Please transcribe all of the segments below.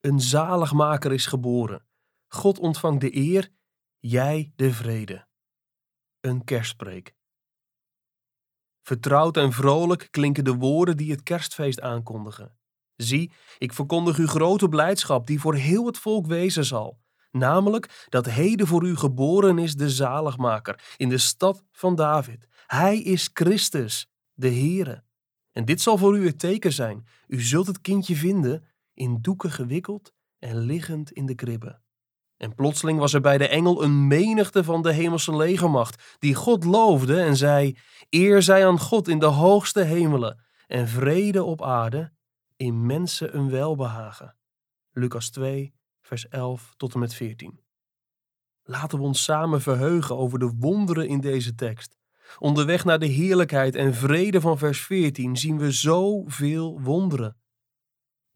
Een zaligmaker is geboren. God ontvangt de eer, jij de vrede. Een kerstpreek. Vertrouwd en vrolijk klinken de woorden die het kerstfeest aankondigen. Zie, ik verkondig u grote blijdschap die voor heel het volk wezen zal. Namelijk dat heden voor u geboren is de zaligmaker in de stad van David. Hij is Christus, de Heere. En dit zal voor u het teken zijn. U zult het kindje vinden, in doeken gewikkeld en liggend in de kribbe. En plotseling was er bij de engel een menigte van de hemelse legermacht, die God loofde en zei: Eer zij aan God in de hoogste hemelen en vrede op aarde, in mensen een welbehagen. Lucas 2, vers 11 tot en met 14. Laten we ons samen verheugen over de wonderen in deze tekst. Onderweg naar de heerlijkheid en vrede van vers 14 zien we zoveel wonderen.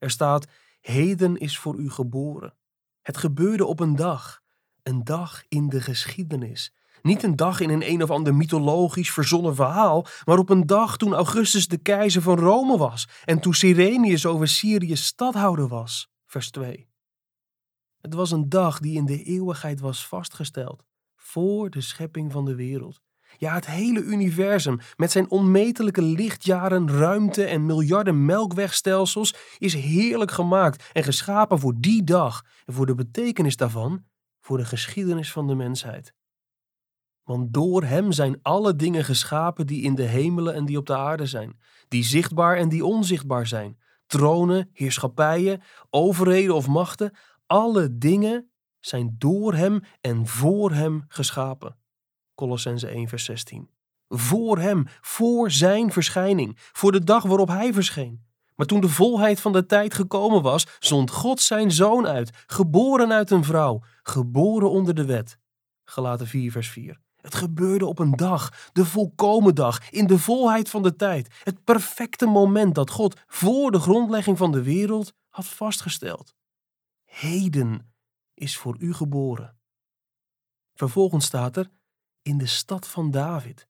Er staat: Heden is voor u geboren. Het gebeurde op een dag, een dag in de geschiedenis. Niet een dag in een een of ander mythologisch verzonnen verhaal, maar op een dag toen Augustus de keizer van Rome was en toen Sirenius over Syrië stadhouder was. Vers 2. Het was een dag die in de eeuwigheid was vastgesteld, voor de schepping van de wereld. Ja, het hele universum met zijn onmetelijke lichtjaren, ruimte en miljarden melkwegstelsels is heerlijk gemaakt en geschapen voor die dag en voor de betekenis daarvan voor de geschiedenis van de mensheid. Want door hem zijn alle dingen geschapen die in de hemelen en die op de aarde zijn, die zichtbaar en die onzichtbaar zijn, tronen, heerschappijen, overheden of machten, alle dingen zijn door hem en voor hem geschapen. Colossense 1 vers 16. Voor hem, voor zijn verschijning, voor de dag waarop hij verscheen. Maar toen de volheid van de tijd gekomen was, zond God zijn zoon uit, geboren uit een vrouw, geboren onder de wet. Gelaten 4 vers 4. Het gebeurde op een dag, de volkomen dag, in de volheid van de tijd. Het perfecte moment dat God voor de grondlegging van de wereld had vastgesteld. Heden is voor u geboren. Vervolgens staat er in de stad van David.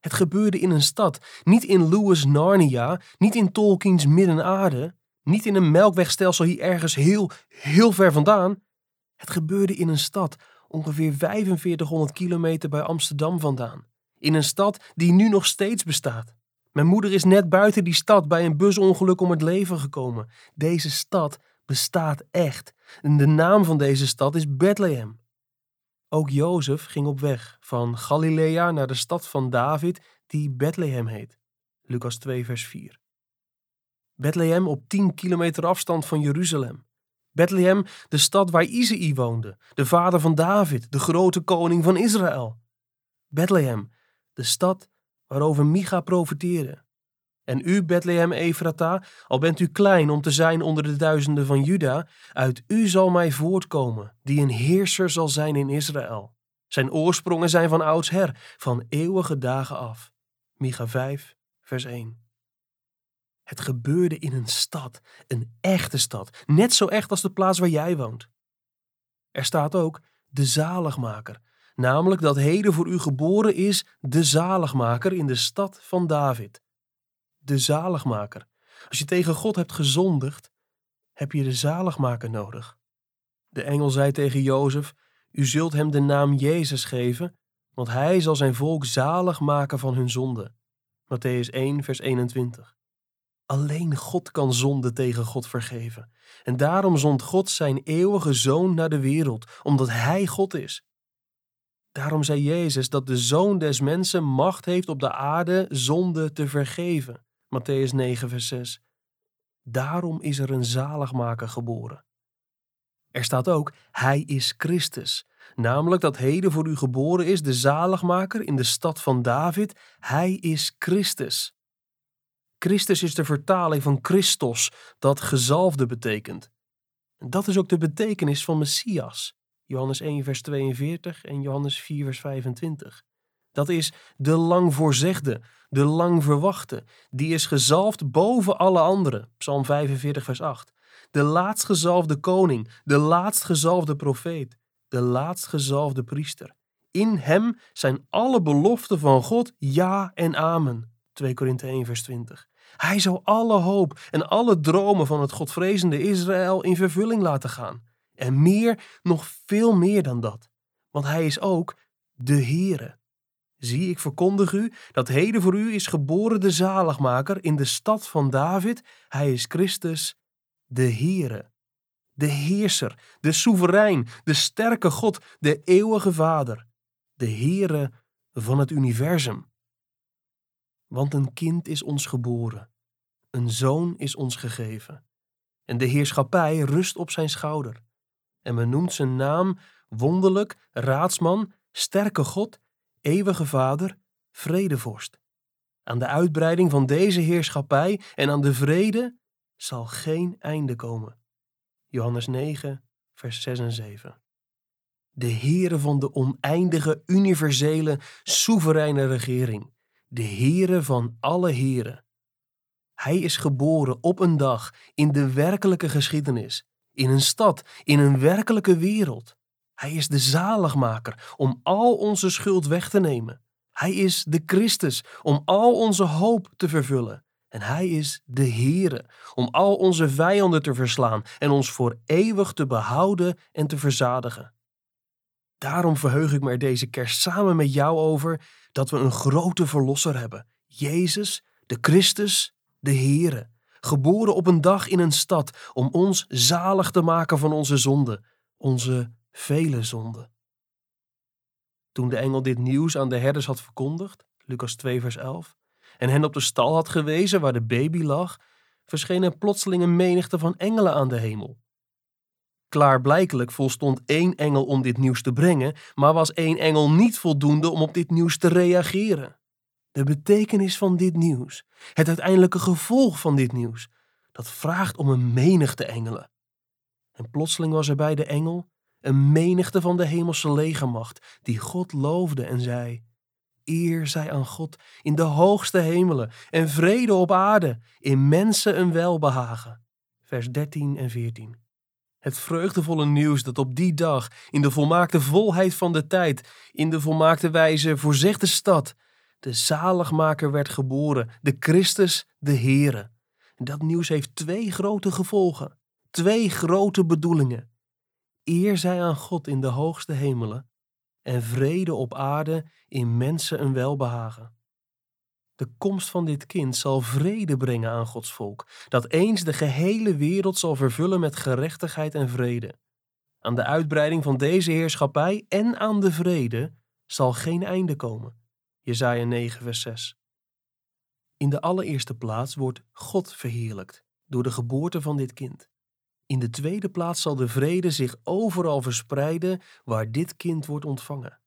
Het gebeurde in een stad, niet in Lewis Narnia, niet in Tolkien's Midden-Aarde, niet in een melkwegstelsel hier ergens heel, heel ver vandaan. Het gebeurde in een stad, ongeveer 4500 kilometer bij Amsterdam vandaan. In een stad die nu nog steeds bestaat. Mijn moeder is net buiten die stad bij een busongeluk om het leven gekomen. Deze stad bestaat echt. En de naam van deze stad is Bethlehem. Ook Jozef ging op weg van Galilea naar de stad van David, die Bethlehem heet. Lucas 2, vers 4. Bethlehem op 10 kilometer afstand van Jeruzalem. Bethlehem, de stad waar Isaïe woonde, de vader van David, de grote koning van Israël. Bethlehem, de stad waarover Micha profeteerde. En u, Bethlehem Efrata, al bent u klein om te zijn onder de duizenden van Juda, uit u zal mij voortkomen, die een heerser zal zijn in Israël. Zijn oorsprongen zijn van oudsher, van eeuwige dagen af. Micha 5, vers 1. Het gebeurde in een stad, een echte stad, net zo echt als de plaats waar jij woont. Er staat ook de zaligmaker, namelijk dat heden voor u geboren is de zaligmaker in de stad van David de zaligmaker. Als je tegen God hebt gezondigd, heb je de zaligmaker nodig. De engel zei tegen Jozef: U zult hem de naam Jezus geven, want hij zal zijn volk zalig maken van hun zonde. Matthäus 1, vers 21. Alleen God kan zonde tegen God vergeven. En daarom zond God zijn eeuwige zoon naar de wereld, omdat hij God is. Daarom zei Jezus dat de zoon des mensen macht heeft op de aarde zonde te vergeven. Matthäus 9, vers 6. Daarom is er een zaligmaker geboren. Er staat ook, Hij is Christus. Namelijk dat heden voor u geboren is de zaligmaker in de stad van David. Hij is Christus. Christus is de vertaling van Christos, dat gezalfde betekent. Dat is ook de betekenis van Messias. Johannes 1, vers 42 en Johannes 4, vers 25. Dat is de lang voorzegde, de lang verwachte. Die is gezalfd boven alle anderen. Psalm 45, vers 8. De laatstgezalfde koning, de laatstgezalfde profeet, de laatstgezalfde priester. In hem zijn alle beloften van God ja en amen. 2 Korinthe 1, vers 20. Hij zou alle hoop en alle dromen van het godvrezende Israël in vervulling laten gaan. En meer, nog veel meer dan dat. Want hij is ook de Heere. Zie, ik verkondig u dat heden voor u is geboren de zaligmaker in de stad van David. Hij is Christus, de Heere. De heerser, de soeverein, de sterke God, de eeuwige Vader. De Heere van het universum. Want een kind is ons geboren, een zoon is ons gegeven, en de heerschappij rust op zijn schouder. En men noemt zijn naam wonderlijk, raadsman, sterke God, eeuwige Vader, vredevorst. Aan de uitbreiding van deze heerschappij en aan de vrede zal geen einde komen. Johannes 9, vers 6 en 7. De Heere van de oneindige, universele, soevereine regering. De Heere van alle Heren. Hij is geboren op een dag in de werkelijke geschiedenis, in een stad, in een werkelijke wereld. Hij is de zaligmaker om al onze schuld weg te nemen. Hij is de Christus om al onze hoop te vervullen. En hij is de Heere om al onze vijanden te verslaan en ons voor eeuwig te behouden en te verzadigen. Daarom verheug ik me er deze kerst samen met jou over dat we een grote verlosser hebben. Jezus, de Christus, de Heere, geboren op een dag in een stad om ons zalig te maken van onze zonden, onze vele zonden. Toen de engel dit nieuws aan de herders had verkondigd, Lucas 2 vers 11, en hen op de stal had gewezen waar de baby lag, verschenen plotseling een menigte van engelen aan de hemel. Klaarblijkelijk volstond één engel om dit nieuws te brengen, maar was één engel niet voldoende om op dit nieuws te reageren. De betekenis van dit nieuws, het uiteindelijke gevolg van dit nieuws, dat vraagt om een menigte engelen. En plotseling was er bij de engel een menigte van de hemelse legermacht, die God loofde en zei: Eer zij aan God in de hoogste hemelen en vrede op aarde, in mensen een welbehagen. Vers 13 en 14. Het vreugdevolle nieuws dat op die dag, in de volmaakte volheid van de tijd, in de volmaakte wijze voorzegde stad, de zaligmaker werd geboren, de Christus, de Heere. Dat nieuws heeft twee grote gevolgen, twee grote bedoelingen. Eer zij aan God in de hoogste hemelen en vrede op aarde in mensen een welbehagen. De komst van dit kind zal vrede brengen aan Gods volk, dat eens de gehele wereld zal vervullen met gerechtigheid en vrede. Aan de uitbreiding van deze heerschappij en aan de vrede zal geen einde komen. Jesaja 9 vers 6. In de allereerste plaats wordt God verheerlijkt door de geboorte van dit kind. In de tweede plaats zal de vrede zich overal verspreiden waar dit kind wordt ontvangen.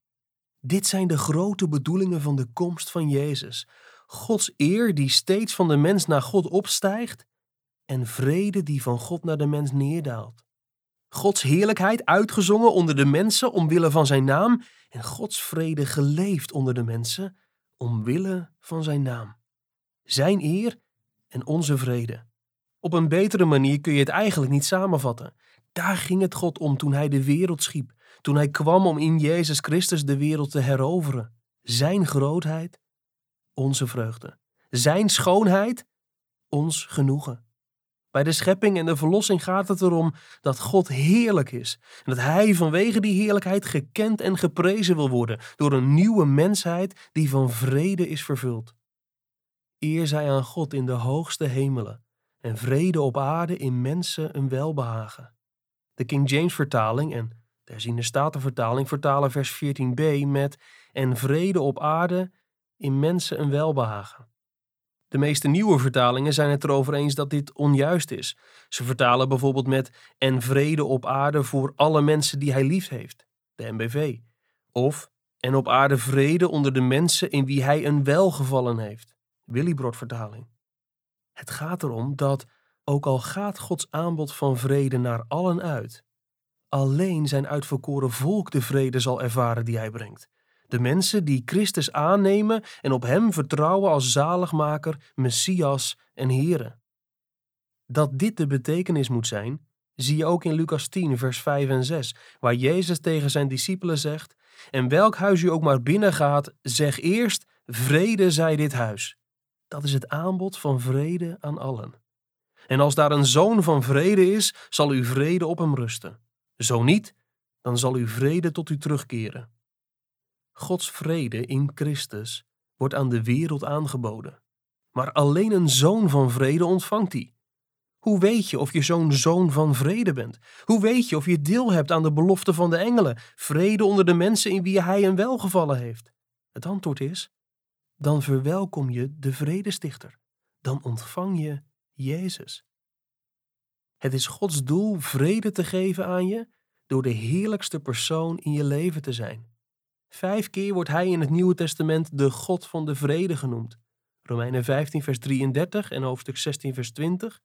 Dit zijn de grote bedoelingen van de komst van Jezus. Gods eer die steeds van de mens naar God opstijgt en vrede die van God naar de mens neerdaalt. Gods heerlijkheid uitgezongen onder de mensen omwille van zijn naam en Gods vrede geleefd onder de mensen omwille van zijn naam. Zijn eer en onze vrede. Op een betere manier kun je het eigenlijk niet samenvatten. Daar ging het God om toen hij de wereld schiep, toen hij kwam om in Jezus Christus de wereld te heroveren. Zijn grootheid, onze vreugde. Zijn schoonheid, ons genoegen. Bij de schepping en de verlossing gaat het erom dat God heerlijk is en dat Hij vanwege die heerlijkheid gekend en geprezen wil worden door een nieuwe mensheid die van vrede is vervuld. Eer zij aan God in de hoogste hemelen en vrede op aarde in mensen een welbehagen. De King James vertaling en de statenvertaling vertalen vers 14b met en vrede op aarde in mensen een welbehagen. De meeste nieuwe vertalingen zijn het erover eens dat dit onjuist is. Ze vertalen bijvoorbeeld met en vrede op aarde voor alle mensen die hij lief heeft, de MBV. Of en op aarde vrede onder de mensen in wie hij een welgevallen heeft, Willibrord vertaling. Het gaat erom dat, ook al gaat Gods aanbod van vrede naar allen uit, alleen zijn uitverkoren volk de vrede zal ervaren die hij brengt. De mensen die Christus aannemen en op hem vertrouwen als zaligmaker, Messias en Here. Dat dit de betekenis moet zijn, zie je ook in Lucas 10, vers 5 en 6, waar Jezus tegen zijn discipelen zegt: En welk huis u ook maar binnengaat, zeg eerst: Vrede zij dit huis. Dat is het aanbod van vrede aan allen. En als daar een zoon van vrede is, zal uw vrede op hem rusten. Zo niet, dan zal uw vrede tot u terugkeren. Gods vrede in Christus wordt aan de wereld aangeboden. Maar alleen een zoon van vrede ontvangt die. Hoe weet je of je zo'n zoon van vrede bent? Hoe weet je of je deel hebt aan de belofte van de engelen, vrede onder de mensen in wie hij een welgevallen heeft? Het antwoord is: dan verwelkom je de vredestichter. Dan ontvang je Jezus. Het is Gods doel vrede te geven aan je door de heerlijkste persoon in je leven te zijn. Vijf keer wordt hij in het Nieuwe Testament de God van de vrede genoemd. Romeinen 15 vers 33 en hoofdstuk 16 vers 20,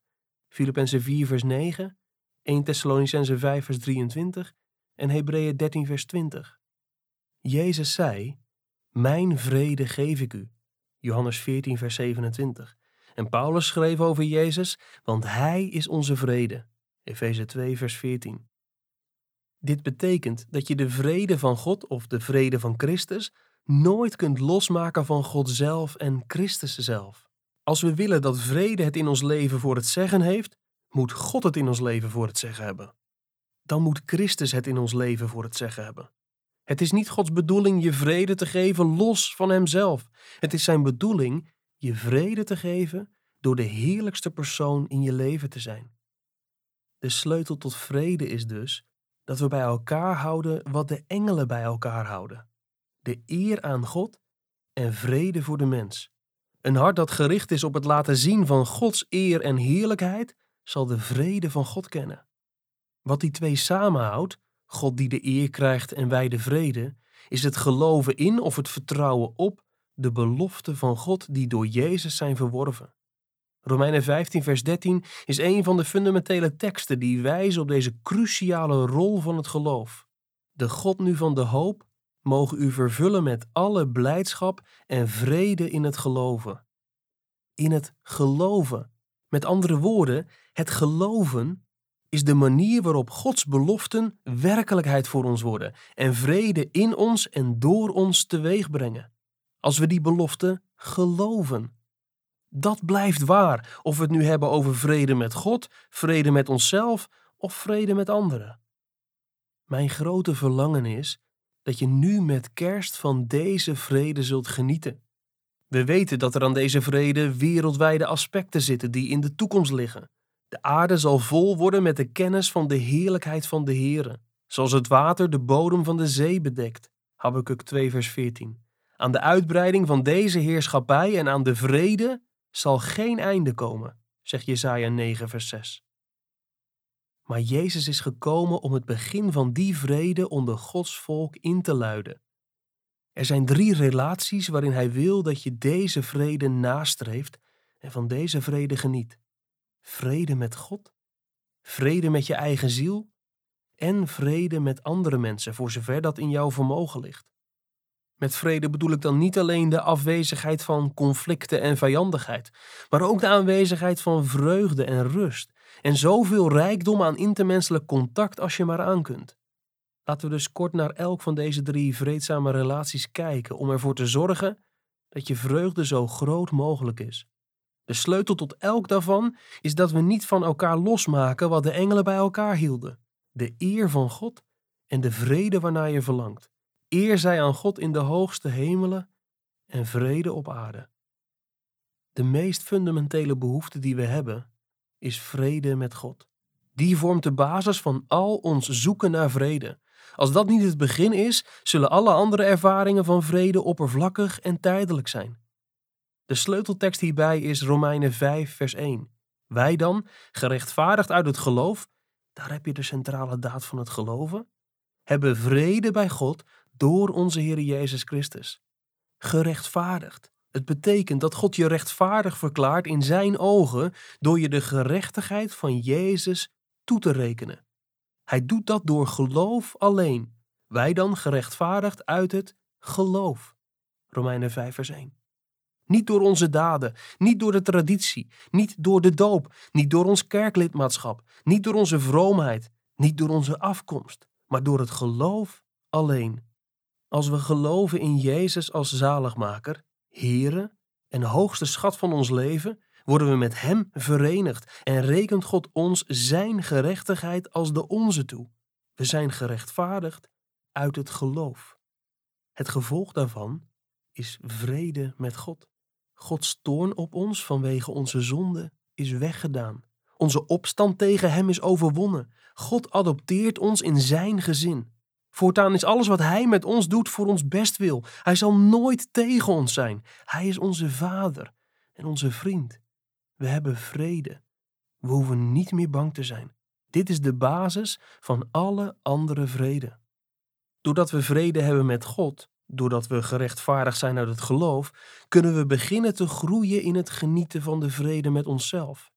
Filippenzen 4 vers 9, 1 Thessalonicense 5 vers 23 en Hebreeën 13 vers 20. Jezus zei, Mijn vrede geef ik u. Johannes 14 vers 27. En Paulus schreef over Jezus, want Hij is onze vrede. Efeze 2 vers 14. Dit betekent dat je de vrede van God of de vrede van Christus nooit kunt losmaken van God zelf en Christus zelf. Als we willen dat vrede het in ons leven voor het zeggen heeft, moet God het in ons leven voor het zeggen hebben. Dan moet Christus het in ons leven voor het zeggen hebben. Het is niet Gods bedoeling je vrede te geven los van Hemzelf. Het is Zijn bedoeling je vrede te geven door de heerlijkste persoon in je leven te zijn. De sleutel tot vrede is dus dat we bij elkaar houden wat de engelen bij elkaar houden: de eer aan God en vrede voor de mens. Een hart dat gericht is op het laten zien van Gods eer en heerlijkheid, zal de vrede van God kennen. Wat die twee samenhoudt, God die de eer krijgt en wij de vrede, is het geloven in of het vertrouwen op de belofte van God die door Jezus zijn verworven. Romeinen 15, vers 13 is een van de fundamentele teksten die wijzen op deze cruciale rol van het geloof. De God nu van de hoop mogen u vervullen met alle blijdschap en vrede in het geloven. In het geloven. Met andere woorden, het geloven is de manier waarop Gods beloften werkelijkheid voor ons worden en vrede in ons en door ons teweeg brengen. Als we die belofte geloven. Dat blijft waar, of we het nu hebben over vrede met God, vrede met onszelf of vrede met anderen. Mijn grote verlangen is dat je nu met kerst van deze vrede zult genieten. We weten dat er aan deze vrede wereldwijde aspecten zitten die in de toekomst liggen. De aarde zal vol worden met de kennis van de heerlijkheid van de Heere, zoals het water de bodem van de zee bedekt. Habakkuk 2 vers 14. Aan de uitbreiding van deze heerschappij en aan de vrede zal geen einde komen, zegt Jesaja 9 vers 6. Maar Jezus is gekomen om het begin van die vrede onder Gods volk in te luiden. Er zijn drie relaties waarin Hij wil dat je deze vrede nastreeft en van deze vrede geniet. Vrede met God, vrede met je eigen ziel en vrede met andere mensen, voor zover dat in jouw vermogen ligt. Met vrede bedoel ik dan niet alleen de afwezigheid van conflicten en vijandigheid, maar ook de aanwezigheid van vreugde en rust en zoveel rijkdom aan intermenselijk contact als je maar aan kunt. Laten we dus kort naar elk van deze drie vreedzame relaties kijken om ervoor te zorgen dat je vreugde zo groot mogelijk is. De sleutel tot elk daarvan is dat we niet van elkaar losmaken wat de engelen bij elkaar hielden: de eer van God en de vrede waarnaar je verlangt. Eer zij aan God in de hoogste hemelen en vrede op aarde. De meest fundamentele behoefte die we hebben is vrede met God. Die vormt de basis van al ons zoeken naar vrede. Als dat niet het begin is, zullen alle andere ervaringen van vrede oppervlakkig en tijdelijk zijn. De sleuteltekst hierbij is Romeinen 5, vers 1. Wij dan, gerechtvaardigd uit het geloof, daar heb je de centrale daad van het geloven, hebben vrede bij God door onze Heer Jezus Christus. Gerechtvaardigd. Het betekent dat God je rechtvaardig verklaart in Zijn ogen door je de gerechtigheid van Jezus toe te rekenen. Hij doet dat door geloof alleen. Wij dan gerechtvaardigd uit het geloof. Romeinen 5 vers 1. Niet door onze daden, niet door de traditie, niet door de doop, niet door ons kerklidmaatschap, niet door onze vroomheid, niet door onze afkomst, maar door het geloof alleen. Als we geloven in Jezus als zaligmaker, Here en hoogste schat van ons leven, worden we met Hem verenigd en rekent God ons Zijn gerechtigheid als de onze toe. We zijn gerechtvaardigd uit het geloof. Het gevolg daarvan is vrede met God. Gods toorn op ons vanwege onze zonde is weggedaan. Onze opstand tegen Hem is overwonnen. God adopteert ons in Zijn gezin. Voortaan is alles wat Hij met ons doet voor ons best wil. Hij zal nooit tegen ons zijn. Hij is onze Vader en onze vriend. We hebben vrede. We hoeven niet meer bang te zijn. Dit is de basis van alle andere vrede. Doordat we vrede hebben met God, doordat we gerechtvaardigd zijn uit het geloof, kunnen we beginnen te groeien in het genieten van de vrede met onszelf.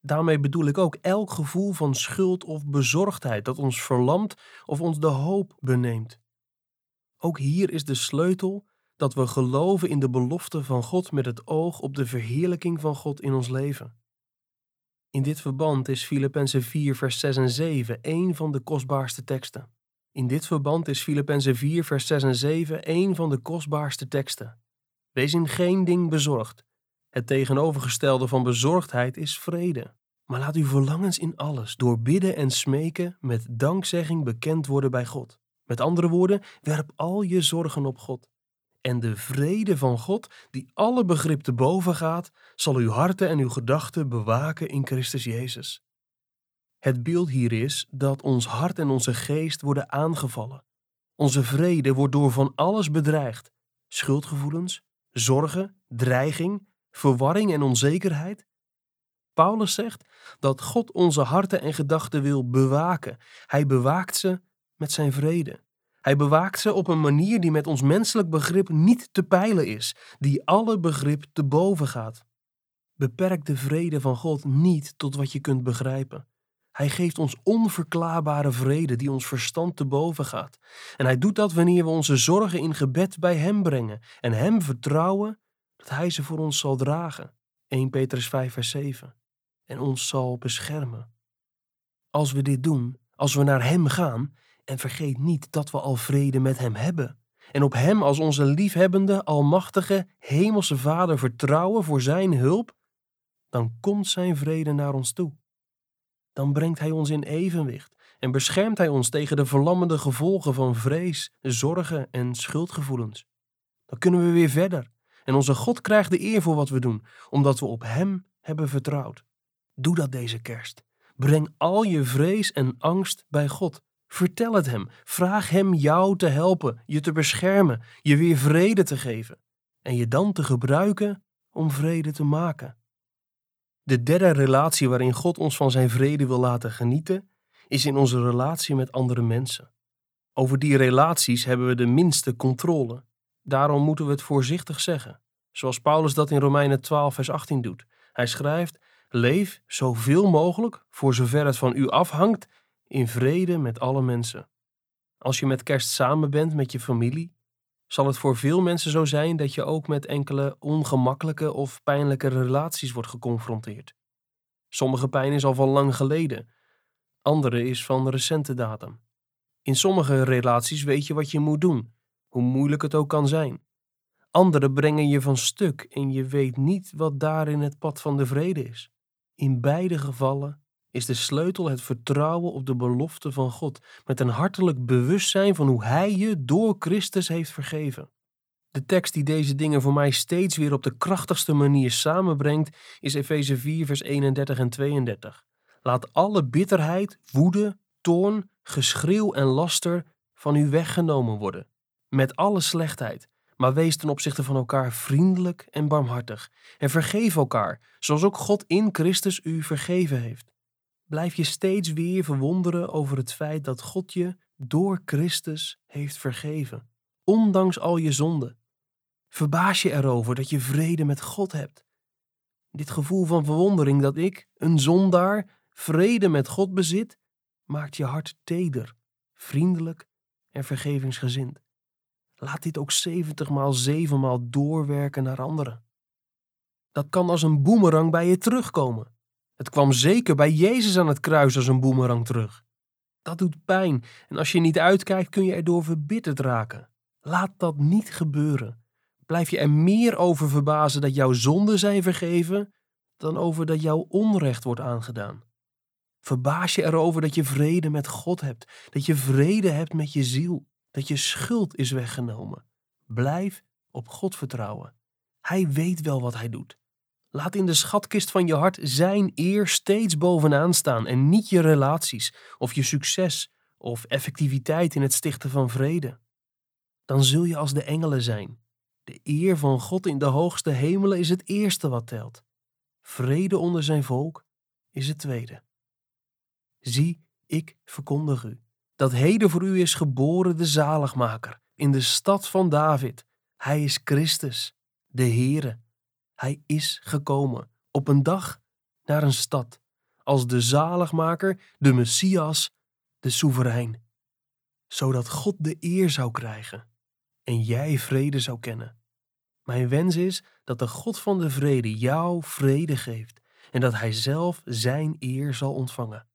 Daarmee bedoel ik ook elk gevoel van schuld of bezorgdheid dat ons verlamt of ons de hoop beneemt. Ook hier is de sleutel dat we geloven in de belofte van God met het oog op de verheerlijking van God in ons leven. In dit verband is Filippenzen 4, vers 6 en 7 een van de kostbaarste teksten. In dit verband is Filippenzen 4, vers 6 en 7 een van de kostbaarste teksten. Wees in geen ding bezorgd. Het tegenovergestelde van bezorgdheid is vrede. Maar laat uw verlangens in alles door bidden en smeken met dankzegging bekend worden bij God. Met andere woorden, werp al je zorgen op God. En de vrede van God, die alle begrip te boven gaat, zal uw harten en uw gedachten bewaken in Christus Jezus. Het beeld hier is dat ons hart en onze geest worden aangevallen. Onze vrede wordt door van alles bedreigd: schuldgevoelens, zorgen, dreiging, verwarring en onzekerheid. Paulus zegt dat God onze harten en gedachten wil bewaken. Hij bewaakt ze met zijn vrede. Hij bewaakt ze op een manier die met ons menselijk begrip niet te peilen is, die alle begrip te boven gaat. Beperk de vrede van God niet tot wat je kunt begrijpen. Hij geeft ons onverklaarbare vrede die ons verstand te boven gaat. En hij doet dat wanneer we onze zorgen in gebed bij Hem brengen en Hem vertrouwen dat Hij ze voor ons zal dragen. 1 Petrus 5 vers 7. En ons zal beschermen. Als we dit doen, als we naar Hem gaan, en vergeet niet dat we al vrede met Hem hebben. En op Hem als onze liefhebbende, almachtige, hemelse Vader vertrouwen voor Zijn hulp, dan komt Zijn vrede naar ons toe. Dan brengt Hij ons in evenwicht en beschermt Hij ons tegen de verlammende gevolgen van vrees, zorgen en schuldgevoelens. Dan kunnen we weer verder en onze God krijgt de eer voor wat we doen, omdat we op Hem hebben vertrouwd. Doe dat deze kerst. Breng al je vrees en angst bij God Vertel het hem. Vraag hem jou te helpen, je te beschermen, je weer vrede te geven en je dan te gebruiken om vrede te maken. De derde relatie waarin God ons van zijn vrede wil laten genieten, is in onze relatie met andere mensen. Over die relaties hebben we de minste controle. Daarom moeten we het voorzichtig zeggen, zoals Paulus dat in Romeinen 12, vers 18 doet. Hij schrijft: Leef zoveel mogelijk, voor zover het van u afhangt, in vrede met alle mensen. Als je met kerst samen bent met je familie, zal het voor veel mensen zo zijn dat je ook met enkele ongemakkelijke of pijnlijke relaties wordt geconfronteerd. Sommige pijn is al van lang geleden, andere is van recente datum. In sommige relaties weet je wat je moet doen, hoe moeilijk het ook kan zijn. Andere brengen je van stuk en je weet niet wat daarin het pad van de vrede is. In beide gevallen is de sleutel het vertrouwen op de belofte van God, met een hartelijk bewustzijn van hoe Hij je door Christus heeft vergeven. De tekst die deze dingen voor mij steeds weer op de krachtigste manier samenbrengt, is Efeze 4, vers 31 en 32. Laat alle bitterheid, woede, toorn, geschreeuw en laster van u weggenomen worden, met alle slechtheid. Maar wees ten opzichte van elkaar vriendelijk en barmhartig. En vergeef elkaar, zoals ook God in Christus u vergeven heeft blijf je steeds weer verwonderen over het feit dat God je door Christus heeft vergeven, ondanks al je zonden. Verbaas je erover dat je vrede met God hebt. Dit gevoel van verwondering dat ik, een zondaar, vrede met God bezit, maakt je hart teder, vriendelijk en vergevingsgezind. Laat dit ook zeventig maal zevenmaal doorwerken naar anderen. Dat kan als een boemerang bij je terugkomen. Het kwam zeker bij Jezus aan het kruis als een boemerang terug. Dat doet pijn en als je niet uitkijkt kun je erdoor verbitterd raken. Laat dat niet gebeuren. Blijf je er meer over verbazen dat jouw zonden zijn vergeven dan over dat jouw onrecht wordt aangedaan? Verbaas je erover dat je vrede met God hebt, dat je vrede hebt met je ziel, dat je schuld is weggenomen. Blijf op God vertrouwen. Hij weet wel wat hij doet. Laat in de schatkist van je hart zijn eer steeds bovenaan staan en niet je relaties of je succes of effectiviteit in het stichten van vrede. Dan zul je als de engelen zijn. De eer van God in de hoogste hemelen is het eerste wat telt. Vrede onder zijn volk is het tweede. Zie, ik verkondig u, dat heden voor u is geboren de zaligmaker in de stad van David. Hij is Christus, de Heere. Hij is gekomen op een dag naar een stad, als de zaligmaker, de Messias, de soeverein, zodat God de eer zou krijgen en jij vrede zou kennen. Mijn wens is dat de God van de vrede jou vrede geeft en dat Hij zelf Zijn eer zal ontvangen.